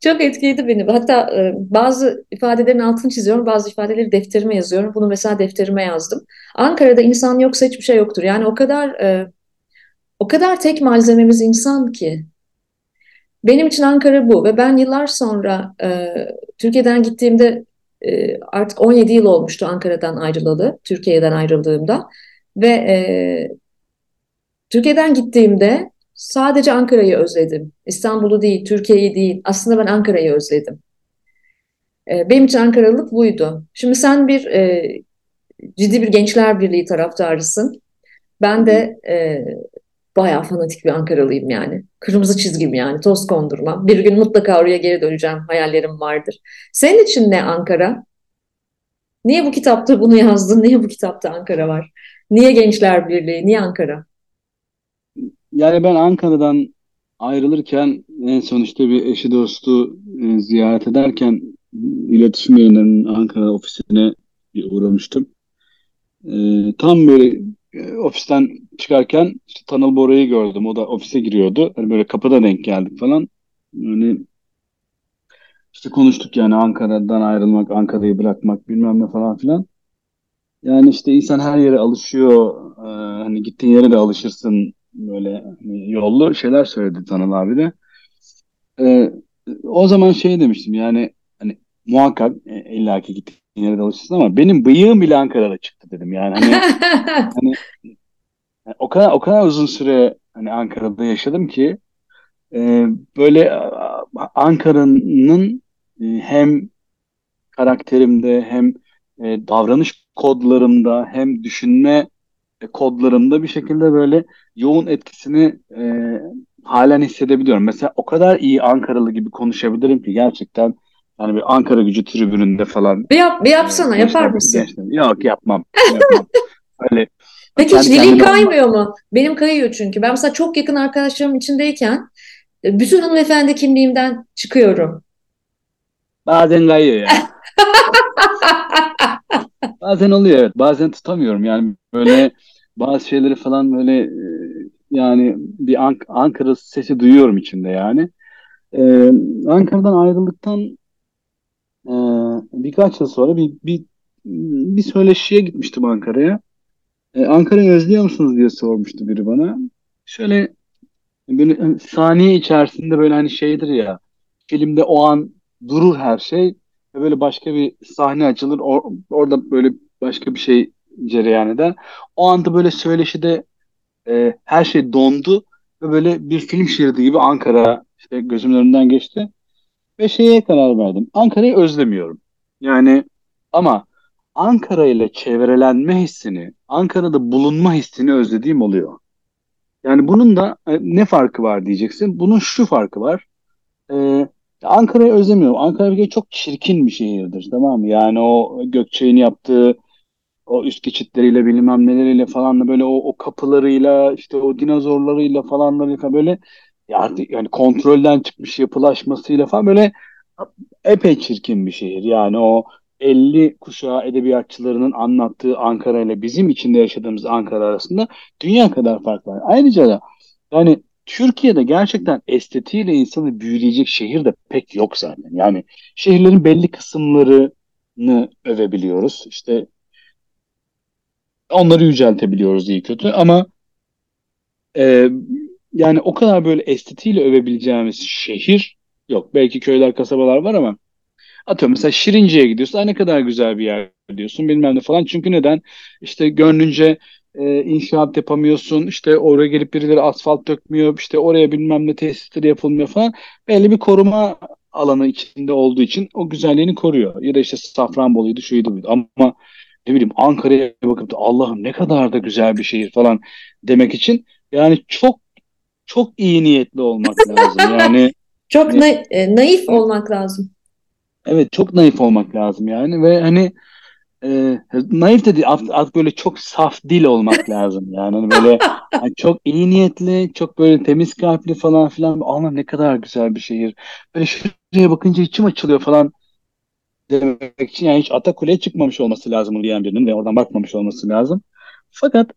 Çok etkiledi beni. Hatta e, bazı ifadelerin altını çiziyorum, bazı ifadeleri defterime yazıyorum. Bunu mesela defterime yazdım. Ankara'da insan yoksa hiçbir şey yoktur. Yani o kadar e, o kadar tek malzememiz insan ki. Benim için Ankara bu ve ben yıllar sonra e, Türkiye'den gittiğimde e, artık 17 yıl olmuştu Ankara'dan ayrılalı, Türkiye'den ayrıldığımda ve e, Türkiye'den gittiğimde Sadece Ankara'yı özledim. İstanbul'u değil, Türkiye'yi değil. Aslında ben Ankara'yı özledim. E, benim için Ankaralılık buydu. Şimdi sen bir e, ciddi bir Gençler Birliği taraftarısın. Ben de e, bayağı fanatik bir Ankaralıyım yani. Kırmızı çizgim yani, toz kondurmam. Bir gün mutlaka oraya geri döneceğim, hayallerim vardır. Senin için ne Ankara? Niye bu kitapta bunu yazdın? Niye bu kitapta Ankara var? Niye Gençler Birliği? Niye Ankara? Yani ben Ankara'dan ayrılırken en son işte bir eşi dostu e, ziyaret ederken iletişim yayınlarının Ankara ofisine uğramıştım. E, tam böyle e, ofisten çıkarken işte Tanıl Bora'yı gördüm. O da ofise giriyordu. Hani böyle kapıda denk geldik falan. Yani işte konuştuk yani Ankara'dan ayrılmak, Ankara'yı bırakmak bilmem ne falan filan. Yani işte insan her yere alışıyor. Ee, hani gittiğin yere de alışırsın böyle hani yollu şeyler söyledi Tanıl abi de. Ee, o zaman şey demiştim yani hani muhakkak e, illaki gittiğin yere de alışırsın ama benim bıyığım bile Ankara'da çıktı dedim yani hani, hani o kadar o kadar uzun süre hani Ankara'da yaşadım ki e, böyle Ankara'nın e, hem karakterimde hem e, davranış kodlarımda hem düşünme kodlarımda bir şekilde böyle yoğun etkisini e, halen hissedebiliyorum. Mesela o kadar iyi Ankaralı gibi konuşabilirim ki gerçekten yani bir Ankara gücü tribününde falan. Bir, yap, bir yapsana, e, yapar mısın? Gençler. Yok yapmam. yapmam. Öyle Peki hiç dilin kaymıyor mu? Benim kayıyor çünkü. Ben mesela çok yakın arkadaşlarım içindeyken e, bütün hanımefendi kimliğimden çıkıyorum. Bazen kayıyor ya. bazen oluyor evet. Bazen tutamıyorum yani böyle bazı şeyleri falan böyle e, yani bir Ank Ankara sesi duyuyorum içinde yani. Ee, Ankara'dan ayrıldıktan Ee, birkaç yıl sonra bir, bir, bir söyleşiye gitmiştim Ankara'ya. Ee, Ankara'yı özlüyor musunuz diye sormuştu biri bana. Şöyle böyle hani saniye içerisinde böyle hani şeydir ya filmde o an durur her şey ve böyle başka bir sahne açılır. Or- orada böyle başka bir şey cereyan eder. O anda böyle söyleşide e, her şey dondu ve böyle bir film şeridi gibi Ankara işte gözümün önünden geçti. Ve şeye karar verdim. Ankara'yı özlemiyorum. Yani ama Ankara ile çevrelenme hissini, Ankara'da bulunma hissini özlediğim oluyor. Yani bunun da e, ne farkı var diyeceksin. Bunun şu farkı var. E, Ankara'yı özlemiyorum. Ankara bir kere çok çirkin bir şehirdir, tamam mı? Yani o Gökçe'nin yaptığı o üst geçitleriyle bilmem neleriyle falan böyle o, o kapılarıyla işte o dinozorlarıyla falanlarıyla böyle ya artık yani kontrolden çıkmış yapılaşmasıyla falan böyle epey çirkin bir şehir. Yani o 50 kuşağı edebiyatçılarının anlattığı Ankara ile bizim içinde yaşadığımız Ankara arasında dünya kadar fark var. Ayrıca da yani Türkiye'de gerçekten estetiğiyle insanı büyüleyecek şehir de pek yok zaten. Yani şehirlerin belli kısımlarını övebiliyoruz. İşte onları yüceltebiliyoruz iyi kötü ama e, yani o kadar böyle estetiğiyle övebileceğimiz şehir yok. Belki köyler, kasabalar var ama atıyorum mesela Şirince'ye gidiyorsun. Ne kadar güzel bir yer diyorsun bilmem ne falan. Çünkü neden? İşte gönlünce e, inşaat yapamıyorsun. İşte oraya gelip birileri asfalt dökmüyor. İşte oraya bilmem ne tesisleri yapılmıyor falan. Belli bir koruma alanı içinde olduğu için o güzelliğini koruyor. Ya da işte Safranbolu'ydu, şuydu buydu. Ama ne bileyim Ankara'ya bakıp da Allah'ım ne kadar da güzel bir şehir falan demek için yani çok çok iyi niyetli olmak lazım. Yani Çok na hani, e, naif olmak lazım. evet çok naif olmak lazım yani ve hani e, naif de değil artık, böyle çok saf dil olmak lazım yani Hani böyle hani çok iyi niyetli çok böyle temiz kalpli falan filan ama ne kadar güzel bir şehir böyle şuraya bakınca içim açılıyor falan demek için yani hiç Atakule'ye çıkmamış olması lazım diyen birinin ve oradan bakmamış olması lazım. Fakat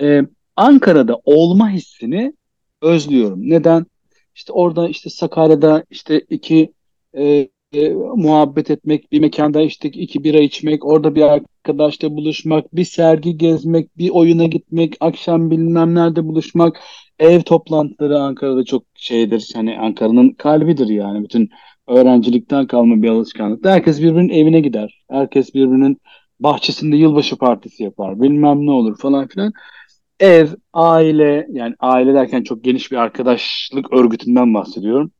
e, Ankara'da olma hissini özlüyorum. Neden? İşte orada işte Sakarya'da işte iki e, e, muhabbet etmek, bir mekanda işte iki bira içmek, orada bir arkadaşla buluşmak, bir sergi gezmek, bir oyuna gitmek, akşam bilmem nerede buluşmak, ev toplantıları Ankara'da çok şeydir. Hani Ankara'nın kalbidir yani. Bütün öğrencilikten kalma bir alışkanlık. Herkes birbirinin evine gider. Herkes birbirinin bahçesinde yılbaşı partisi yapar. Bilmem ne olur falan filan. Ev, aile yani aile derken çok geniş bir arkadaşlık örgütünden bahsediyorum.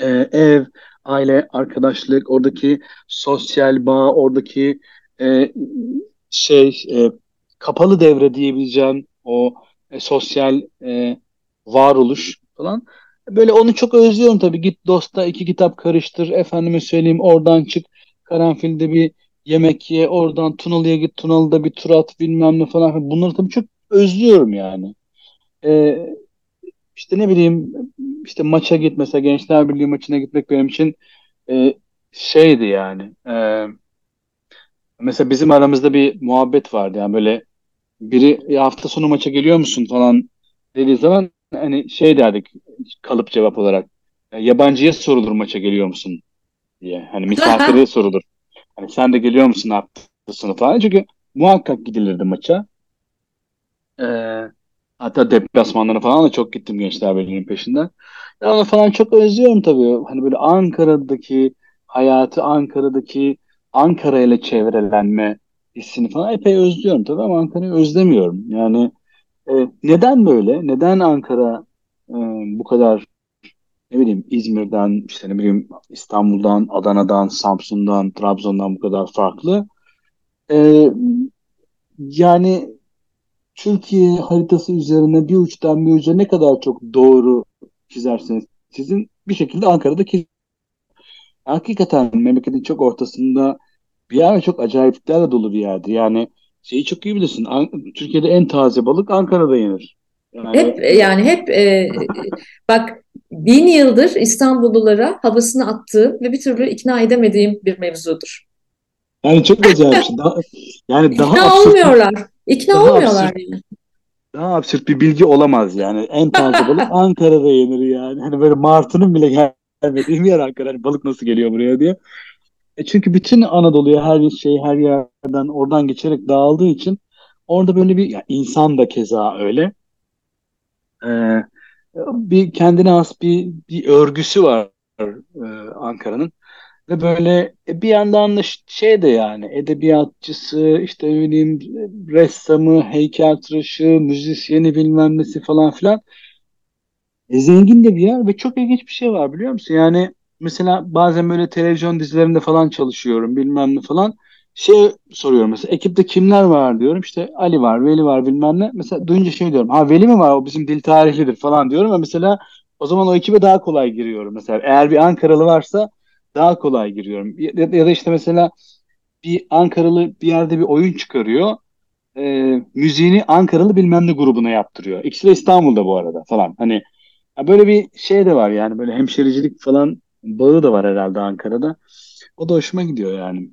Ee, ev, aile, arkadaşlık, oradaki sosyal bağ, oradaki e, şey e, kapalı devre diyebileceğim o e, sosyal e, varoluş falan. Böyle onu çok özlüyorum tabii. Git Dost'a iki kitap karıştır. Efendime söyleyeyim oradan çık. Karanfil'de bir yemek ye. Oradan Tunalı'ya git. Tunalı'da bir tur at bilmem ne falan. Bunları tabii çok özlüyorum yani. Ee, işte ne bileyim işte maça git mesela Gençler Birliği maçına gitmek benim için e, şeydi yani. Ee, mesela bizim aramızda bir muhabbet vardı yani böyle biri "Ya hafta sonu maça geliyor musun falan dediği zaman hani şey derdik kalıp cevap olarak "Ya yabancıya sorulur maça geliyor musun diye hani misafire sorulur. Hani sen de geliyor musun hafta sonu falan çünkü muhakkak gidilirdi maça. Ee, hatta deplasmanlara falan da çok gittim Gençler Birliği'nin peşinden. Ya onu falan çok özlüyorum tabii. Hani böyle Ankara'daki hayatı, Ankara'daki Ankara ile çevrelenme hissini falan epey özlüyorum tabii ama Ankara'yı özlemiyorum. Yani e, neden böyle? Neden Ankara e, bu kadar ne bileyim İzmir'den, işte ne bileyim İstanbul'dan, Adana'dan, Samsun'dan, Trabzon'dan bu kadar farklı? E, yani Türkiye haritası üzerine bir uçtan bir uca ne kadar çok doğru çizerseniz sizin bir şekilde Ankara'daki hakikaten memleketin çok ortasında bir yer ve çok acayipliklerle dolu bir yerdi. Yani şeyi çok iyi bilirsin. An- Türkiye'de en taze balık Ankara'da yenir. Yani Hep yani hep e, bak bin yıldır İstanbullulara havasını attığım ve bir türlü ikna edemediğim bir mevzudur. yani çok acayip. Daha, yani daha İkna absürt olmuyorlar. İkna daha olmuyorlar absürt yani. daha absürt bir bilgi olamaz yani. En taze balık Ankara'da yenir yani. Hani böyle martının bile gelmediğim yer Ankara. Hani balık nasıl geliyor buraya diye. E çünkü bütün Anadolu'ya her şey her yerden oradan geçerek dağıldığı için orada böyle bir ya insan da keza öyle. Ee, bir kendine has bir bir örgüsü var e, Ankara'nın. Ve böyle e, bir yandan da şey de yani edebiyatçısı, işte ne bileyim ressamı, heykeltıraşı, müzisyeni bilmem nesi falan filan. E, zengin de bir yer ve çok ilginç bir şey var biliyor musun? Yani mesela bazen böyle televizyon dizilerinde falan çalışıyorum bilmem ne falan. Şey soruyorum mesela ekipte kimler var diyorum. İşte Ali var, Veli var bilmem ne. Mesela duyunca şey diyorum. Ha Veli mi var o bizim dil tarihlidir falan diyorum. Ve mesela o zaman o ekibe daha kolay giriyorum mesela. Eğer bir Ankaralı varsa daha kolay giriyorum. Ya, ya da işte mesela bir Ankaralı bir yerde bir oyun çıkarıyor. E, müziğini Ankaralı bilmem ne grubuna yaptırıyor. İkisi de İstanbul'da bu arada falan. Hani böyle bir şey de var yani böyle hemşericilik falan bağı da var herhalde Ankara'da. O da hoşuma gidiyor yani.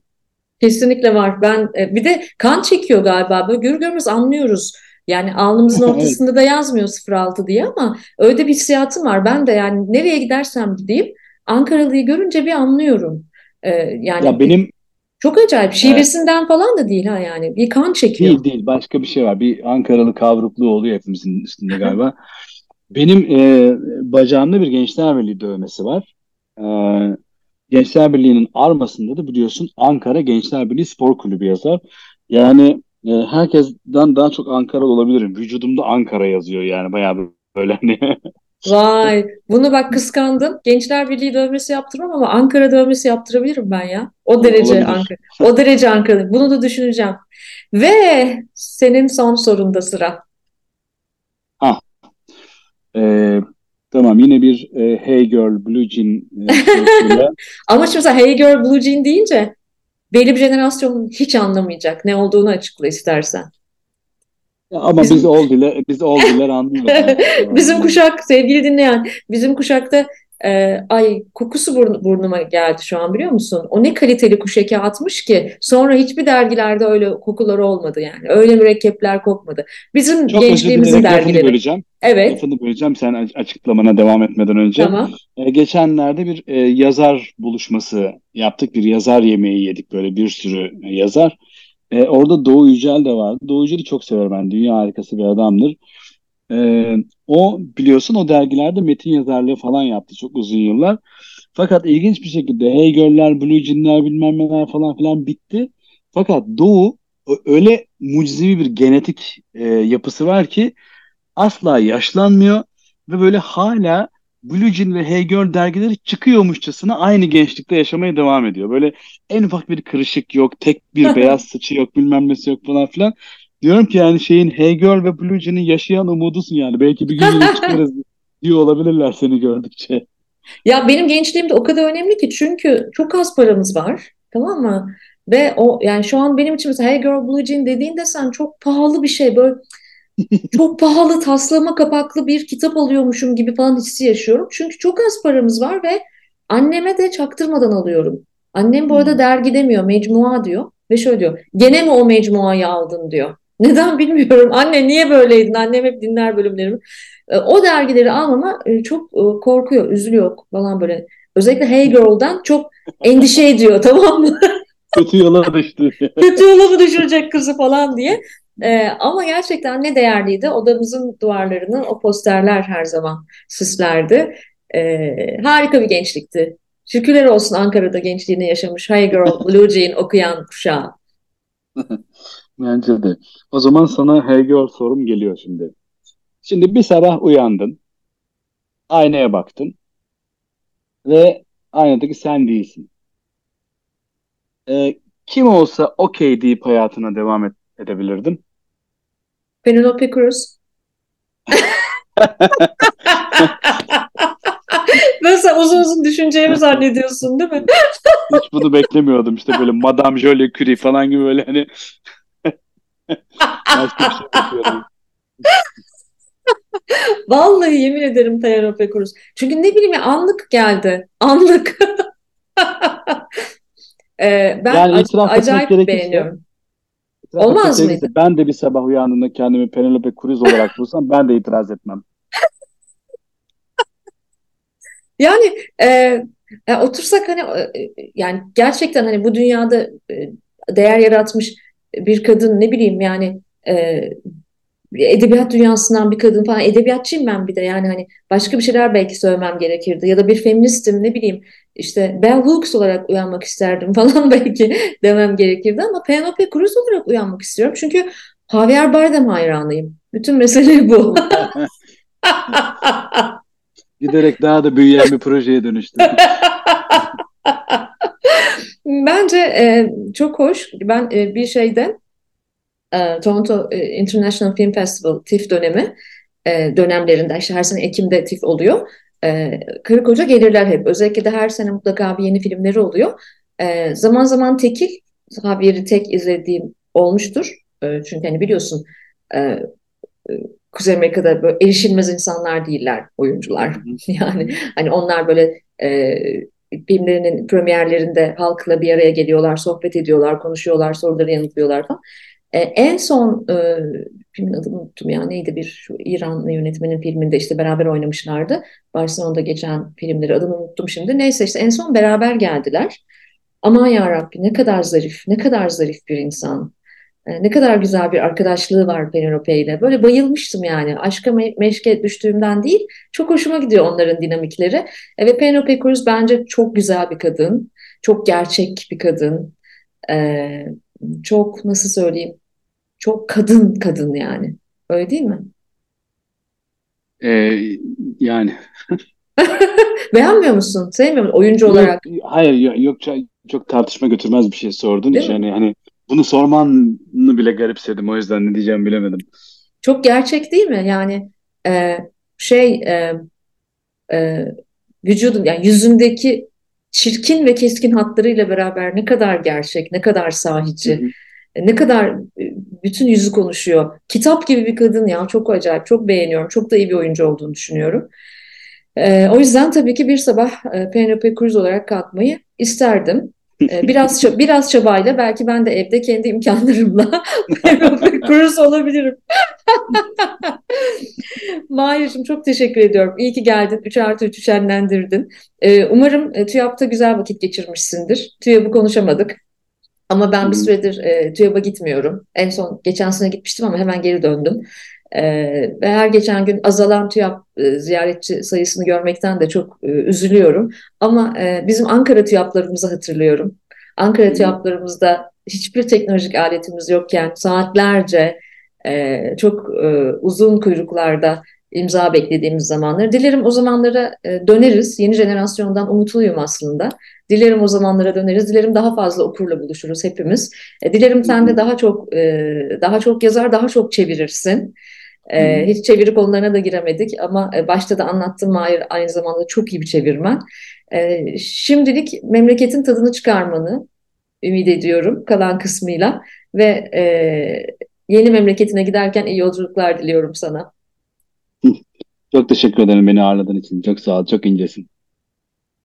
Kesinlikle var. Ben e, bir de kan çekiyor galiba. Böyle görür görmez anlıyoruz. Yani alnımızın ortasında da yazmıyor 06 diye ama öyle bir hissiyatım var. Ben de yani nereye gidersem gideyim Ankaralı'yı görünce bir anlıyorum. Ee, yani ya benim çok acayip. Şivesinden evet. falan da değil ha yani. Bir kan çekiyor. Değil değil. Başka bir şey var. Bir Ankaralı kavrukluğu oluyor hepimizin üstünde galiba. benim e, bacağımda bir Gençler Birliği dövmesi var. E, Gençler Birliği'nin armasında da biliyorsun Ankara Gençler Birliği Spor Kulübü yazar. Yani e, herkesten daha çok Ankaralı olabilirim. Vücudumda Ankara yazıyor yani bayağı böyle hani Vay, bunu bak kıskandım. Gençler Birliği dövmesi yaptırmam ama Ankara dövmesi yaptırabilirim ben ya. O derece Olabilir. Ankara. O derece Ankara. Bunu da düşüneceğim. Ve senin son sorunda sıra. Ha. Ee, tamam yine bir e, Hey Girl Blue Jean e, Ama şimdi Hey Girl Blue Jean deyince belli bir jenerasyon hiç anlamayacak. Ne olduğunu açıkla istersen. Ama bizim... biz oldular, biz oldular anlıyoruz. bizim kuşak sevgili dinleyen, bizim kuşakta e, ay kokusu burn, burnuma geldi şu an biliyor musun? O ne kaliteli kuş eki atmış ki sonra hiçbir dergilerde öyle kokuları olmadı yani. Öyle mürekkepler kokmadı. Bizim Çok gençliğimizin dergileri. böleceğim. Evet. Lafını böleceğim sen açıklamana devam etmeden önce. Tamam. E, geçenlerde bir e, yazar buluşması yaptık. Bir yazar yemeği yedik böyle bir sürü yazar. E, orada Doğu Yücel de vardı. Doğu Yücel'i çok severim ben. Dünya harikası bir adamdır. E, o biliyorsun o dergilerde metin yazarlığı falan yaptı çok uzun yıllar. Fakat ilginç bir şekilde Hey Girl'ler, Blue Jean'ler bilmem neler falan filan bitti. Fakat Doğu öyle mucizevi bir genetik e, yapısı var ki asla yaşlanmıyor ve böyle hala Blue Jean ve Hey Girl dergileri çıkıyormuşçasına aynı gençlikte yaşamaya devam ediyor. Böyle en ufak bir kırışık yok, tek bir beyaz saçı yok, bilmem nesi yok falan filan. Diyorum ki yani şeyin Hey Girl ve Blue Jean'in yaşayan umudusun yani. Belki bir gün yine çıkarız diyor olabilirler seni gördükçe. Ya benim gençliğimde o kadar önemli ki çünkü çok az paramız var. Tamam mı? Ve o yani şu an benim için mesela Hey Girl Blue Jean dediğinde sen çok pahalı bir şey böyle çok pahalı taslama kapaklı bir kitap alıyormuşum gibi falan hissi yaşıyorum. Çünkü çok az paramız var ve anneme de çaktırmadan alıyorum. Annem bu arada hmm. dergi demiyor, mecmua diyor. Ve şöyle diyor, gene mi o mecmuayı aldın diyor. Neden bilmiyorum. Anne niye böyleydin? Annem hep dinler bölümlerimi. E, o dergileri almama e, çok e, korkuyor, üzülüyor falan böyle. Özellikle Hey Girl'dan çok endişe ediyor tamam mı? Kötü yola düştü. Kötü yola mı düşürecek kızı falan diye. Ee, ama gerçekten ne değerliydi. Odamızın duvarlarını o posterler her zaman süslerdi. Ee, harika bir gençlikti. Şükürler olsun Ankara'da gençliğini yaşamış Hey Girl, Blue Jean okuyan kuşağı. Bence de. O zaman sana Hey Girl sorum geliyor şimdi. Şimdi bir sabah uyandın. Aynaya baktın. Ve aynadaki sen değilsin. Ee, kim olsa okey deyip hayatına devam et, edebilirdin? Penelope Cruz. Nasıl uzun uzun düşüneceğimi zannediyorsun değil mi? Hiç bunu beklemiyordum. İşte böyle Madame Jolie Curie falan gibi böyle hani başka bir şey bekliyorum. Vallahi yemin ederim Penelope Cruz. Çünkü ne bileyim ya anlık geldi. Anlık. ee, ben yani acayip beğeniyorum. Olmaz mıydı? Ben de bir sabah uyandığımda kendimi Penelope Cruz olarak bulsam ben de itiraz etmem. Yani e, e, otursak hani e, yani gerçekten hani bu dünyada e, değer yaratmış bir kadın ne bileyim yani e, edebiyat dünyasından bir kadın falan edebiyatçıyım ben bir de yani hani başka bir şeyler belki söylemem gerekirdi ya da bir feministim ne bileyim işte Bell Hooks olarak uyanmak isterdim falan belki demem gerekirdi ama Penelope Cruz olarak uyanmak istiyorum çünkü Javier Bardem hayranıyım. Bütün mesele bu. Giderek daha da büyüyen bir projeye dönüştü. Bence e, çok hoş. Ben e, bir şeyde e, Toronto e, International Film Festival TIFF dönemi e, dönemlerinde işte her sene Ekim'de TIFF oluyor. E, karı koca gelirler hep. Özellikle de her sene mutlaka bir yeni filmleri oluyor. E, zaman zaman tekil, Javier'i tek izlediğim olmuştur. E, çünkü hani biliyorsun e, Kuzey Amerika'da böyle erişilmez insanlar değiller oyuncular. yani hani onlar böyle e, filmlerinin premierlerinde halkla bir araya geliyorlar, sohbet ediyorlar, konuşuyorlar, soruları yanıtlıyorlar falan. E, en son e, filmin adını unuttum ya neydi bir şu İranlı yönetmenin filminde işte beraber oynamışlardı. Barcelona'da geçen filmleri adını unuttum şimdi. Neyse işte en son beraber geldiler. Aman ya ne kadar zarif, ne kadar zarif bir insan. E, ne kadar güzel bir arkadaşlığı var Penelope ile. Böyle bayılmıştım yani. Aşka me meşke düştüğümden değil. Çok hoşuma gidiyor onların dinamikleri. E, ve Penelope Cruz bence çok güzel bir kadın. Çok gerçek bir kadın. E, çok nasıl söyleyeyim? Çok kadın kadın yani. Öyle değil mi? Ee, yani. Beğenmiyor musun? Sevmiyor musun? Oyuncu yok, olarak. Hayır yok, yok çok tartışma götürmez bir şey sordun. Değil yani hani bunu sormanı bile garipsedim. O yüzden ne diyeceğimi bilemedim. Çok gerçek değil mi? Yani e, şey e, e, vücudun yani yüzündeki çirkin ve keskin hatlarıyla beraber ne kadar gerçek, ne kadar sahici, hı hı. ne kadar e, bütün yüzü konuşuyor. Kitap gibi bir kadın ya çok acayip, çok beğeniyorum. Çok da iyi bir oyuncu olduğunu düşünüyorum. E, o yüzden tabii ki bir sabah e, Penelope Cruz olarak kalkmayı isterdim. Ee, biraz biraz çabayla belki ben de evde kendi imkanlarımla Cruz olabilirim. Mahir'cim çok teşekkür ediyorum. İyi ki geldin. 3 artı 3'ü şenlendirdin. Ee, umarım e, TÜYAP'ta güzel vakit geçirmişsindir. TÜYAP'ı konuşamadık. Ama ben bir süredir e, TÜYAP'a gitmiyorum. En son geçen sene gitmiştim ama hemen geri döndüm. E, ve her geçen gün azalan TÜYAP e, ziyaretçi sayısını görmekten de çok e, üzülüyorum. Ama e, bizim Ankara TÜYAP'larımızı hatırlıyorum. Ankara TÜYAP'larımızda hiçbir teknolojik aletimiz yokken saatlerce e, çok e, uzun kuyruklarda imza beklediğimiz zamanları. Dilerim o zamanlara e, döneriz. Yeni jenerasyondan umutluyum aslında. Dilerim o zamanlara döneriz. Dilerim daha fazla okurla buluşuruz hepimiz. E, dilerim sen de daha çok e, daha çok yazar, daha çok çevirirsin. E, hiç çeviri konularına da giremedik ama e, başta da anlattım Mahir aynı zamanda çok iyi bir çevirmen. E, şimdilik memleketin tadını çıkarmanı ümit ediyorum kalan kısmıyla ve e, yeni memleketine giderken iyi yolculuklar diliyorum sana. Çok teşekkür ederim beni ağırladığın için. Çok sağ ol, çok incesin.